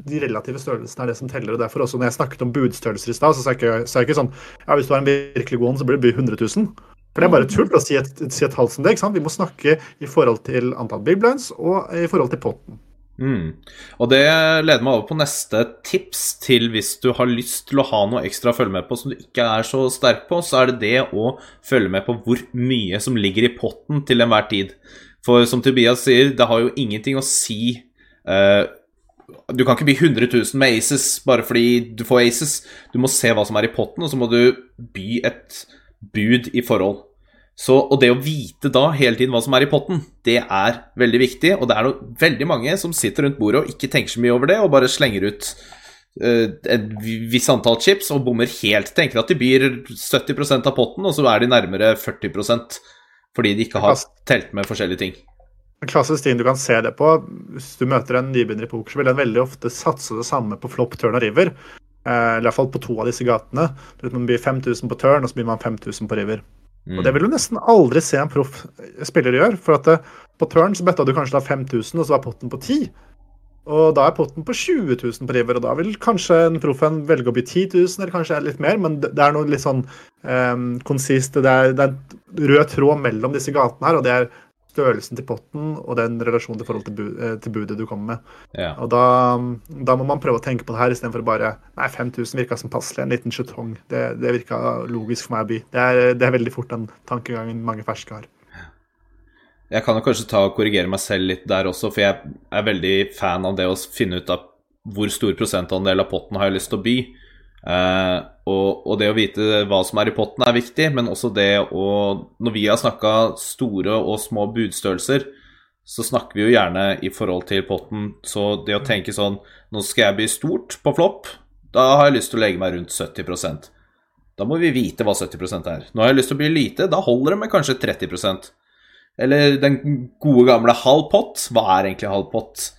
de relative størrelsene er det som teller. og derfor også Når jeg snakket om budstørrelser i stad, så sa jeg, ikke, jeg ikke sånn ja, Hvis du har en virkelig god hånd, så blir det 100 000. For det er bare tull å si et, si et halvt som det. ikke sant? Vi må snakke i forhold til antall big blinds og i forhold til potten. Mm. Og det leder meg over på neste tips til hvis du har lyst til å ha noe ekstra å følge med på som du ikke er så sterk på, så er det det å følge med på hvor mye som ligger i potten til enhver tid. For som Tobias sier, det har jo ingenting å si uh, Du kan ikke by 100 000 med Aces bare fordi du får Aces. Du må se hva som er i potten, og så må du by et bud i forhold. Så, og det å vite da hele tiden hva som er i potten, det er veldig viktig. Og det er noe, veldig mange som sitter rundt bordet og ikke tenker så mye over det, og bare slenger ut uh, et visst antall chips og bommer helt. Tenker at de byr 70% av potten, og så er de nærmere 40% fordi de ikke har telt med forskjellige ting. En klassisk ting du kan se det på, hvis du møter en nybegynner i poker, så vil den veldig ofte satse det samme på flop, turn og river. Uh, I hvert fall på to av disse gatene. Man byr 5000 på turn, og så byr man 5000 på river. Mm. Og Det vil du nesten aldri se en proff spiller gjøre. For at det, eh, på turn så betta du kanskje da 5000, og så var potten på 10. Og da er potten på 20 000 på river, og da vil kanskje en proffen velge å by 10 000, eller kanskje litt mer, men det er noe litt sånn um, konsist det er, det er en rød tråd mellom disse gatene her, og det er størrelsen til potten og den relasjonen til forhold til, bud, eh, til budet du kommer med. Ja. Og da, da, må man prøve å tenke på det her istedenfor bare Nei, 5000 virka som passelig. En liten jetong. Det, det virka logisk for meg å by. Det er, det er veldig fort den tankegangen mange ferske har. Jeg kan jo kanskje ta og korrigere meg selv litt der også, for jeg er veldig fan av det å finne ut av hvor stor prosentandel av potten har jeg lyst til å by. Uh, og, og, det å vite hva som er i potten, er viktig, men også det å Når vi har snakka store og små budstørrelser, så snakker vi jo gjerne i forhold til potten. Så det å tenke sånn Nå skal jeg bli stort på flopp. Da har jeg lyst til å legge meg rundt 70% Da må vi vite hva 70% er. Nå har jeg lyst til å bli lite. Da holder det med kanskje 30% Eller den gode gamle halv pott. Hva er egentlig halv pott?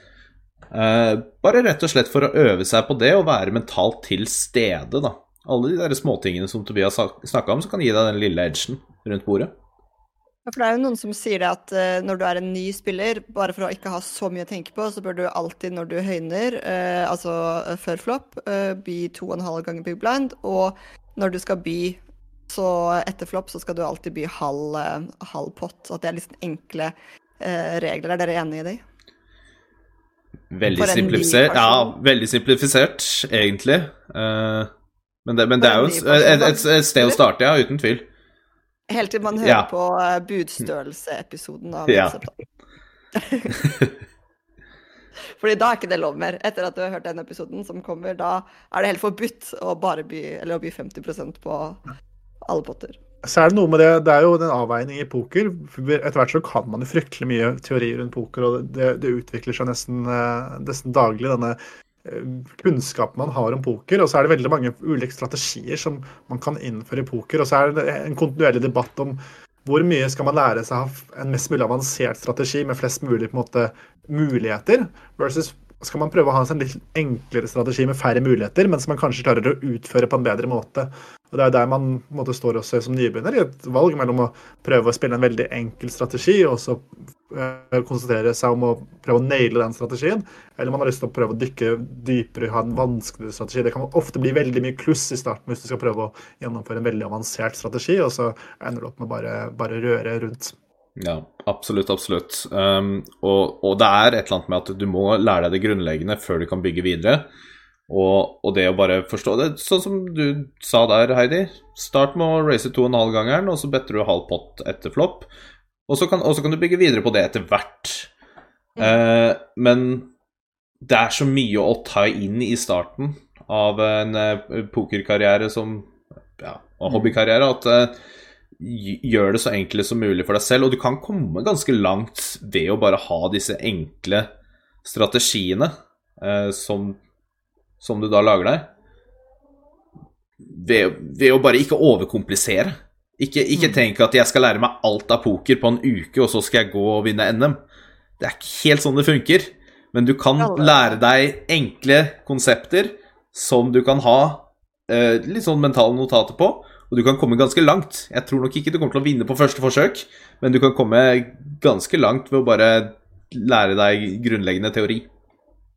Uh, bare rett og slett for å øve seg på det og være mentalt til stede, da alle de der småtingene som Tobias snakka om, som kan gi deg den lille edgen rundt bordet. Ja, for det er jo noen som sier det at uh, når du er en ny spiller, bare for å ikke ha så mye å tenke på, så bør du alltid når du høyner, uh, altså før flopp, by to og en halv ganger big blind. Og når du skal by så etter flopp, så skal du alltid by halv, halv pott. At det er liksom enkle regler. Er dere enig i de? Veldig simplifisert. Ja, veldig simplifisert, egentlig. Uh, men det, men det er jo et, et, et, sted å starte, ja, uten tvil. Helt til man hører ja. på uh, budstørrelse-episoden av ja. Fordi da er ikke det lov mer. Etter at du har hørt den episoden som kommer, da er det helt forbudt å bare by, eller å by 50% på alle potter. Så er det noe med det, det er jo den avveining i poker. Etter hvert så kan man jo fryktelig mye teori rundt poker, og det, det utvikler seg nesten, uh, nesten daglig, denne kunnskapen man har om poker. Og så er det veldig mange ulike strategier som man kan innføre i poker. Og så er det en kontinuerlig debatt om hvor mye skal man lære seg av en mest mulig avansert strategi med flest mulig måte, muligheter, versus skal man prøve å ha en sånn litt enklere strategi med færre muligheter, men som man kanskje klarer å utføre på en bedre måte. Og Det er der man måte, står også som nybegynner, i et valg mellom å prøve å spille en veldig enkel strategi og så uh, konsentrere seg om å prøve å naile den strategien, eller man har lyst til å prøve å dykke dypere, ha en vanskeligere strategi. Det kan ofte bli veldig mye kluss i starten hvis du skal prøve å gjennomføre en veldig avansert strategi, og så ender du opp med bare, bare røre rundt. Ja, absolutt, absolutt. Um, og, og, det er et eller annet med at du må lære deg det grunnleggende før du kan bygge videre. Og, og, det å bare forstå det, sånn som du sa der, Heidi. Start med å race to og en halv gangeren, og så better du halv pott etter flopp. Og så kan, kan, du bygge videre på det etter hvert. Mm. Uh, men det er så mye å ta inn i starten av en uh, pokerkarriere som ja, hobbykarriere at uh, gjør det så enkelt som mulig for deg selv. Og du kan komme ganske langt ved å bare ha disse enkle strategiene eh, som, som, du da lager deg. Ved, ved, å bare ikke overkomplisere. Ikke, ikke mm. tenk at jeg skal lære meg alt av poker på en uke, og så skal jeg gå og vinne NM. Det er ikke helt sånn det funker. Men du kan lære deg enkle konsepter som du kan ha eh, litt sånn mentale notater på, og du kan komme ganske langt. Jeg tror nok ikke du kommer til å vinne på første forsøk, men du kan komme ganske langt ved å bare lære deg grunnleggende teori.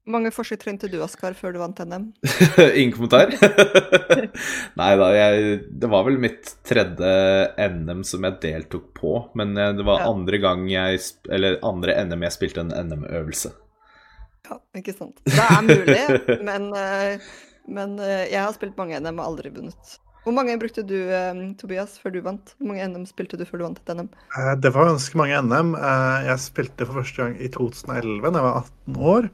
Hvor mange forsøk trengte du, Askar, før du vant NM? Ingen kommentar? Nei da, jeg, det var vel mitt tredje NM som jeg deltok på. Men eh, det var ja. andre gang jeg Eller andre NM jeg spilte en NM-øvelse. Ja, ikke sant. Det er mulig, men, eh, men eh, jeg har spilt mange NM og aldri vunnet. Hvor mange brukte du, eh, Tobias, før du vant? Hvor mange NM spilte du før du vant et NM? Eh, Det var ganske mange NM. Eh, Jeg spilte for første gang i 2011, da jeg var 18 år.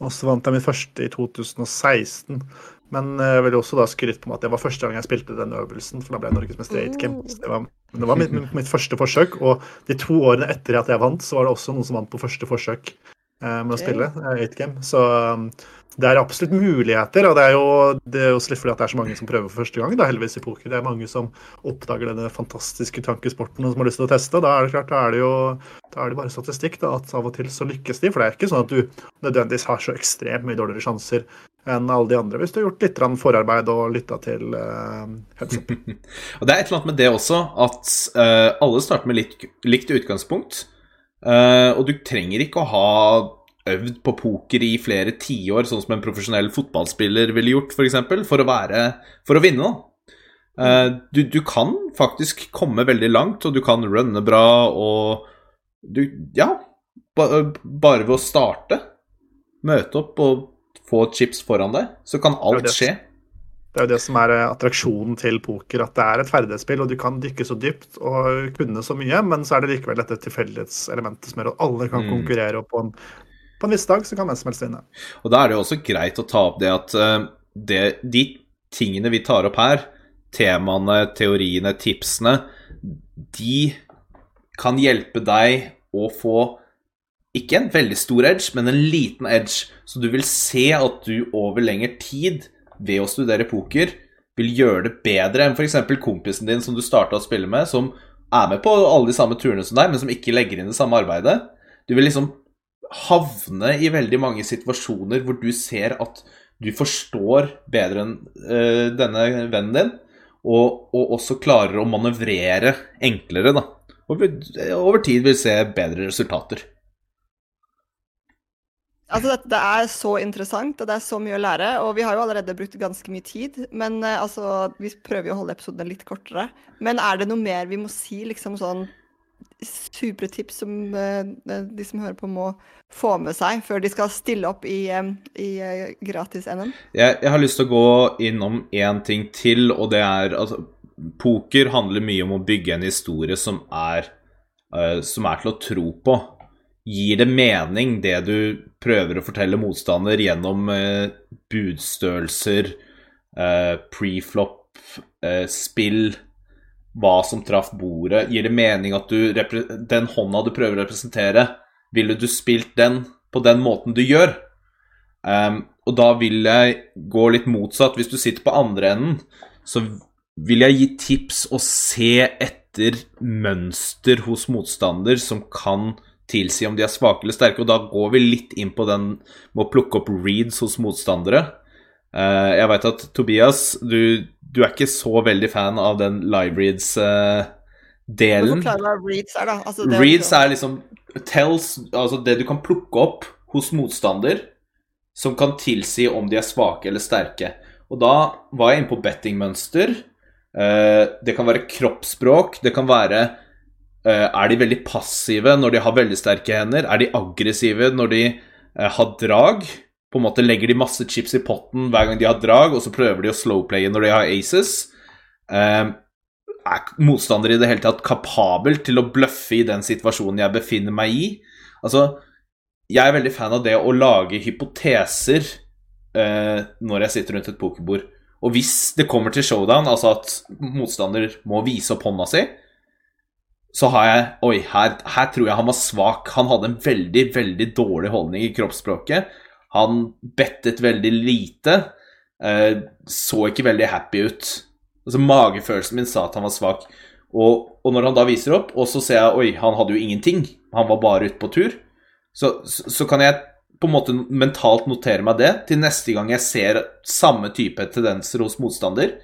Og så vant jeg min første i 2016. Men jeg vil også da skryte på meg at det var første gang jeg spilte den øvelsen, for da ble jeg norgesmester i 8 Game. Det var, men det var mitt, mitt første forsøk, og de to årene etter at jeg vant, så var det også noen som vant på første forsøk eh, med å spille eh, 8 Game. Så det er absolutt muligheter, og det er jo det er jo litt fordi det er så mange som prøver for første gang, da, heldigvis i poker. Det er mange som oppdager denne fantastiske tankesporten og som har lyst til å teste. Da er det klart, da er det jo da er det bare statistikk da, at av og til så lykkes de. For det er ikke sånn at du nødvendigvis har så ekstremt mye dårligere sjanser enn alle de andre hvis du har gjort litt forarbeid og lytta til uh. Og det er et eller annet med det også, at uh, alle starter med litt, likt utgangspunkt. Uh, og du trenger ikke å ha øvd på poker i flere tiår, sånn som en profesjonell fotballspiller ville gjort, f.eks., for, eksempel, for, å være, for å vinne. da. Eh, du, du kan faktisk komme veldig langt, og du kan runne bra, og du Ja, bare ved å starte, møte opp og få chips foran deg, så kan alt det. skje. Det er jo det som er eh, attraksjonen til poker, at det er et ferdighetsspill, og du kan dykke så dypt og kunne så mye, men så er det likevel dette tilfeldighetselementet som gjør at alle kan Mm. konkurrere, og på en, på en viss dag så kan hvem som helst vinne. Og da er det jo også greit å ta opp det at eh, det, de tingene vi tar opp her, temaene, teoriene, tipsene, de kan hjelpe deg å få ikke en veldig stor edge, men en liten edge. Så du vil se at du over lengre tid, ved å studere poker, vil gjøre det bedre enn f.eks. kompisen din som du starta å spille med, som er med på alle de samme turene som deg, men som ikke legger inn det samme arbeidet. Du vil liksom havne i veldig mange situasjoner hvor du ser at du forstår bedre enn uh, denne vennen din, og, og også klarer å manøvrere enklere, da. Og over tid vil se bedre resultater. Altså, dette det er så interessant, og det er så mye å lære. Og vi har jo allerede brukt ganske mye tid, men uh, altså, vi prøver jo å holde episodene litt kortere. Men er det noe mer vi må si, liksom sånn supre tips som eh, de som hører på, må få med seg før de skal stille opp i, eh, i eh, gratis-NM? Jeg, jeg har lyst til å gå innom én ting til, og det er altså Poker handler mye om å bygge en historie som er, uh, som er til å tro på. Gir det mening, det du prøver å fortelle motstander gjennom uh, budstørrelser, uh, preflop, eh, spill, hva som traff bordet? Gir det mening at du den hånda du prøver å representere, ville du spilt den på den måten du gjør? Um, og da vil jeg gå litt motsatt. Hvis du sitter på andre enden, så vil jeg gi tips og se etter mønster hos motstander som kan tilsi om de er svake eller sterke. Og da går vi litt inn på den med å plukke opp reads hos motstandere. Uh, jeg veit at Tobias, du, du er ikke så veldig fan av den live reads-delen. forklarer hva reads er, da. Altså, det Reads er liksom tells, altså det du kan plukke opp hos motstander som kan tilsi om de er svake eller sterke. Og da var jeg inne på bettingmønster. Uh, det kan være kroppsspråk. Det kan være uh, Er de veldig passive når de har veldig sterke hender? Er de aggressive når de eh, har drag? På en måte legger de masse chips i potten hver gang de har drag, og så prøver de å slowplaye når de har aces. Eh, er motstander i det hele tatt kapabel til å bløffe i den situasjonen jeg befinner meg i? Altså, jeg er veldig fan av det å lage hypoteser eh, når jeg sitter rundt et pokerbord. Og hvis det kommer til showdown, altså at motstander må vise opp hånda si, så har jeg Oi, her, her tror jeg han var svak. Han hadde en veldig, veldig dårlig holdning i kroppsspråket. Han bettet veldig lite. Eh, så ikke veldig happy ut. Altså Magefølelsen min sa at han var svak. Og, og når han da viser opp, og så ser jeg oi, han hadde jo ingenting, han var bare ute på tur, så, så, så kan jeg på en måte mentalt notere meg det til neste gang jeg ser samme type tendenser hos motstander.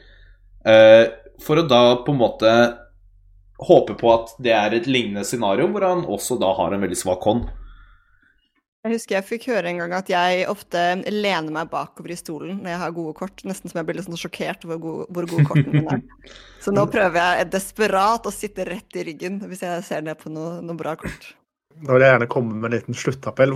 Eh, for å da på en måte håpe på at det er et lignende scenario hvor han også da har en veldig svak hånd. Jeg husker jeg fikk høre en gang at jeg ofte lener meg bakover i stolen når jeg har gode kort. Nesten som jeg blir litt sånn sjokkert over hvor, hvor gode kortene mine er. Så nå prøver jeg desperat å sitte rett i ryggen hvis jeg ser ned på noe, noe bra kort. Da vil jeg gjerne komme med en liten sluttappell.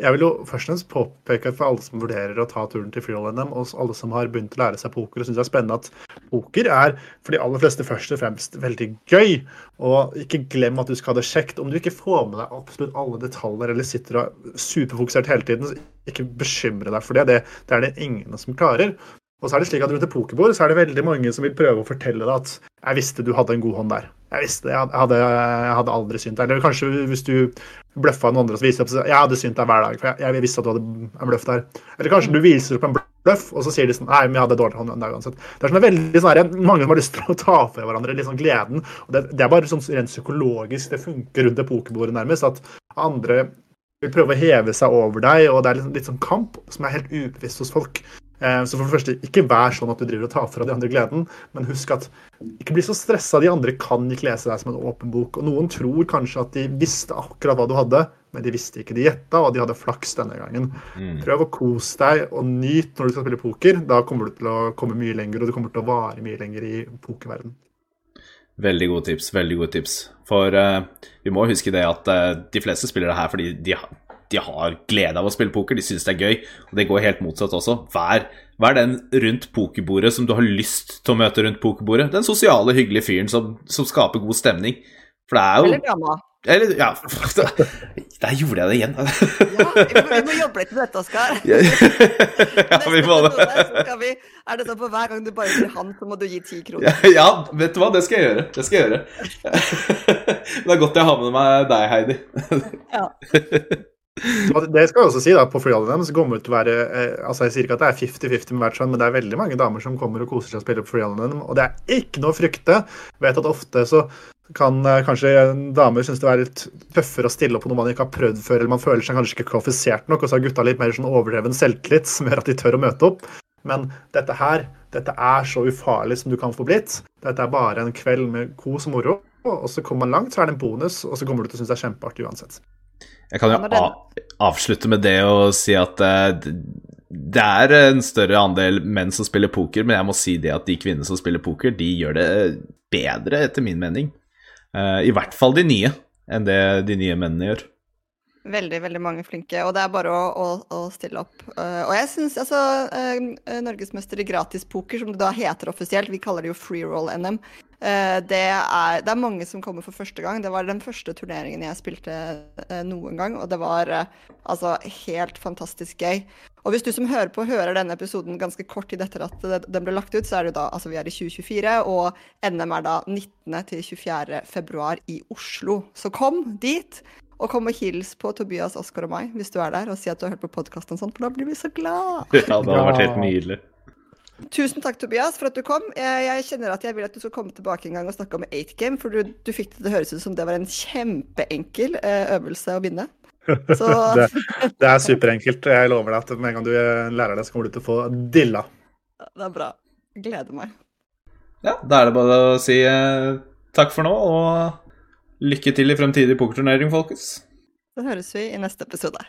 Jeg vil jo først og fremst påpeke for alle som vurderer å ta turen til Freehold-NM, og alle som har begynt å lære seg poker og syns det er spennende at poker er for de aller fleste først og fremst veldig gøy. Og ikke glem at du skal ha det kjekt. Om du ikke får med deg absolutt alle detaljer eller sitter og er superfokusert hele tiden, så ikke bekymre deg for det. det. Det er det ingen som klarer. Og så er det slik at Rundt et pokerbord så er det veldig mange som vil prøve å fortelle deg at 'jeg visste du hadde en god hånd der'. Jeg visste jeg hadde, jeg hadde aldri synt deg. Eller kanskje hvis du bløffa noen andre, så viser det opp jeg hadde synt deg hver dag. for jeg, jeg, visste at du hadde en bløff der. Eller kanskje du viser opp en bløff, og så sier de sånn 'nei, men jeg hadde dårlig hånd der uansett'. Det er sånn veldig sånn Mange som har lyst til å ta fra hverandre litt sånn gleden. og det, det, er bare sånn rent psykologisk det funker rundt det pokerbordet, nærmest. At andre vil prøve å heve seg over deg, og det er litt, litt sånn kamp som er helt ubevisst hos folk. Eh, så for det første, ikke vær sånn at du driver og tar fra de andre gleden, men husk at ikke bli så stressa. De andre kan ikke lese deg som en åpen bok. Og noen tror kanskje at de visste akkurat hva du hadde, men de visste ikke. De gjetta, og de hadde flaks denne gangen. Mm. Prøv å kose deg og nyt når du skal spille poker. Da kommer du til å komme mye lenger, og du kommer til å vare mye lenger i pokerverden. Veldig gode tips. veldig gode tips. For uh, vi må huske det at uh, de fleste spiller det her fordi de har de har glede av å spille poker, de syns det er gøy. Og det går helt motsatt også. Vær, vær, den rundt pokerbordet som du har lyst til å møte rundt pokerbordet. Den sosiale, hyggelige fyren som, som skaper god stemning. For det er jo Eller drama. Eller, ja, der gjorde jeg det igjen. ja, vi må, jobbe litt med dette, Oskar. ja, vi må det. Vi, er det sånn for hver gang du bare sier han, så må du gi ti kroner? Ja, ja, vet du hva, det skal jeg gjøre. Det skal jeg gjøre. det er godt jeg har med meg deg, Heidi. ja. Det skal jeg også si, da, på freehallen så kommer det til å være eh, altså Jeg sier ikke at det er 50-50 med hvert sånn, men det er veldig mange damer som kommer og koser seg og spiller på freehallen. Og det er ikke noe å frykte. Vet at ofte så kan eh, kanskje damer synes det er litt tøffere å stille opp på noe man ikke har prøvd før, eller man føler seg kanskje ikke kvalifisert nok, og så har gutta litt mer sånn overdreven selvtillit som gjør at de tør å møte opp. Men dette her, dette er så ufarlig som du kan få blitt. Dette er bare en kveld med kos og moro. Og så kommer man langt, så er det en bonus, og så kommer du til å synes det er kjempeartig uansett. Jeg kan jo avslutte med det og si at uh, det er en større andel menn som spiller poker, men jeg må si det at de kvinnene som spiller poker, de gjør det bedre, etter min mening. Uh, I hvert fall de nye, enn det de nye mennene gjør. Veldig, veldig mange flinke, og det er bare å, å, å stille opp. Uh, og jeg syns altså uh, Norgesmester i gratispoker, som det da heter offisielt, vi kaller det jo free roll NM, uh, det, er, det, er, mange som kommer for første gang. Det var den første turneringen jeg spilte noen gang, og det var altså helt fantastisk gøy. Og hvis du som hører på, hører denne episoden ganske kort tid etter at den ble lagt ut, så er det da altså vi er i 2024, og NM er da 19. til 24. februar i Oslo. Så kom dit. Og kom og hils på Tobias, Oskar og meg hvis du er der, og si at du har hørt på podkasten, sånn, for da blir vi så glad. Ja, det har vært helt nydelig. Tusen takk, Tobias, for at du kom. Jeg, jeg, kjenner at jeg vil at du skal komme tilbake en gang og snakke om 8-game, for du, du, fikk det til å høres ut som det var en kjempeenkel eh, øvelse å vinne. Så... det, det, er superenkelt. Jeg lover deg at med en gang du lærer det, så kommer du til å få dilla. Det er bra. Gleder meg. Ja, da er det bare å si eh, takk for nå, og Lykke til i fremtidig pokerturnering, folkens. Så høres vi i neste episode.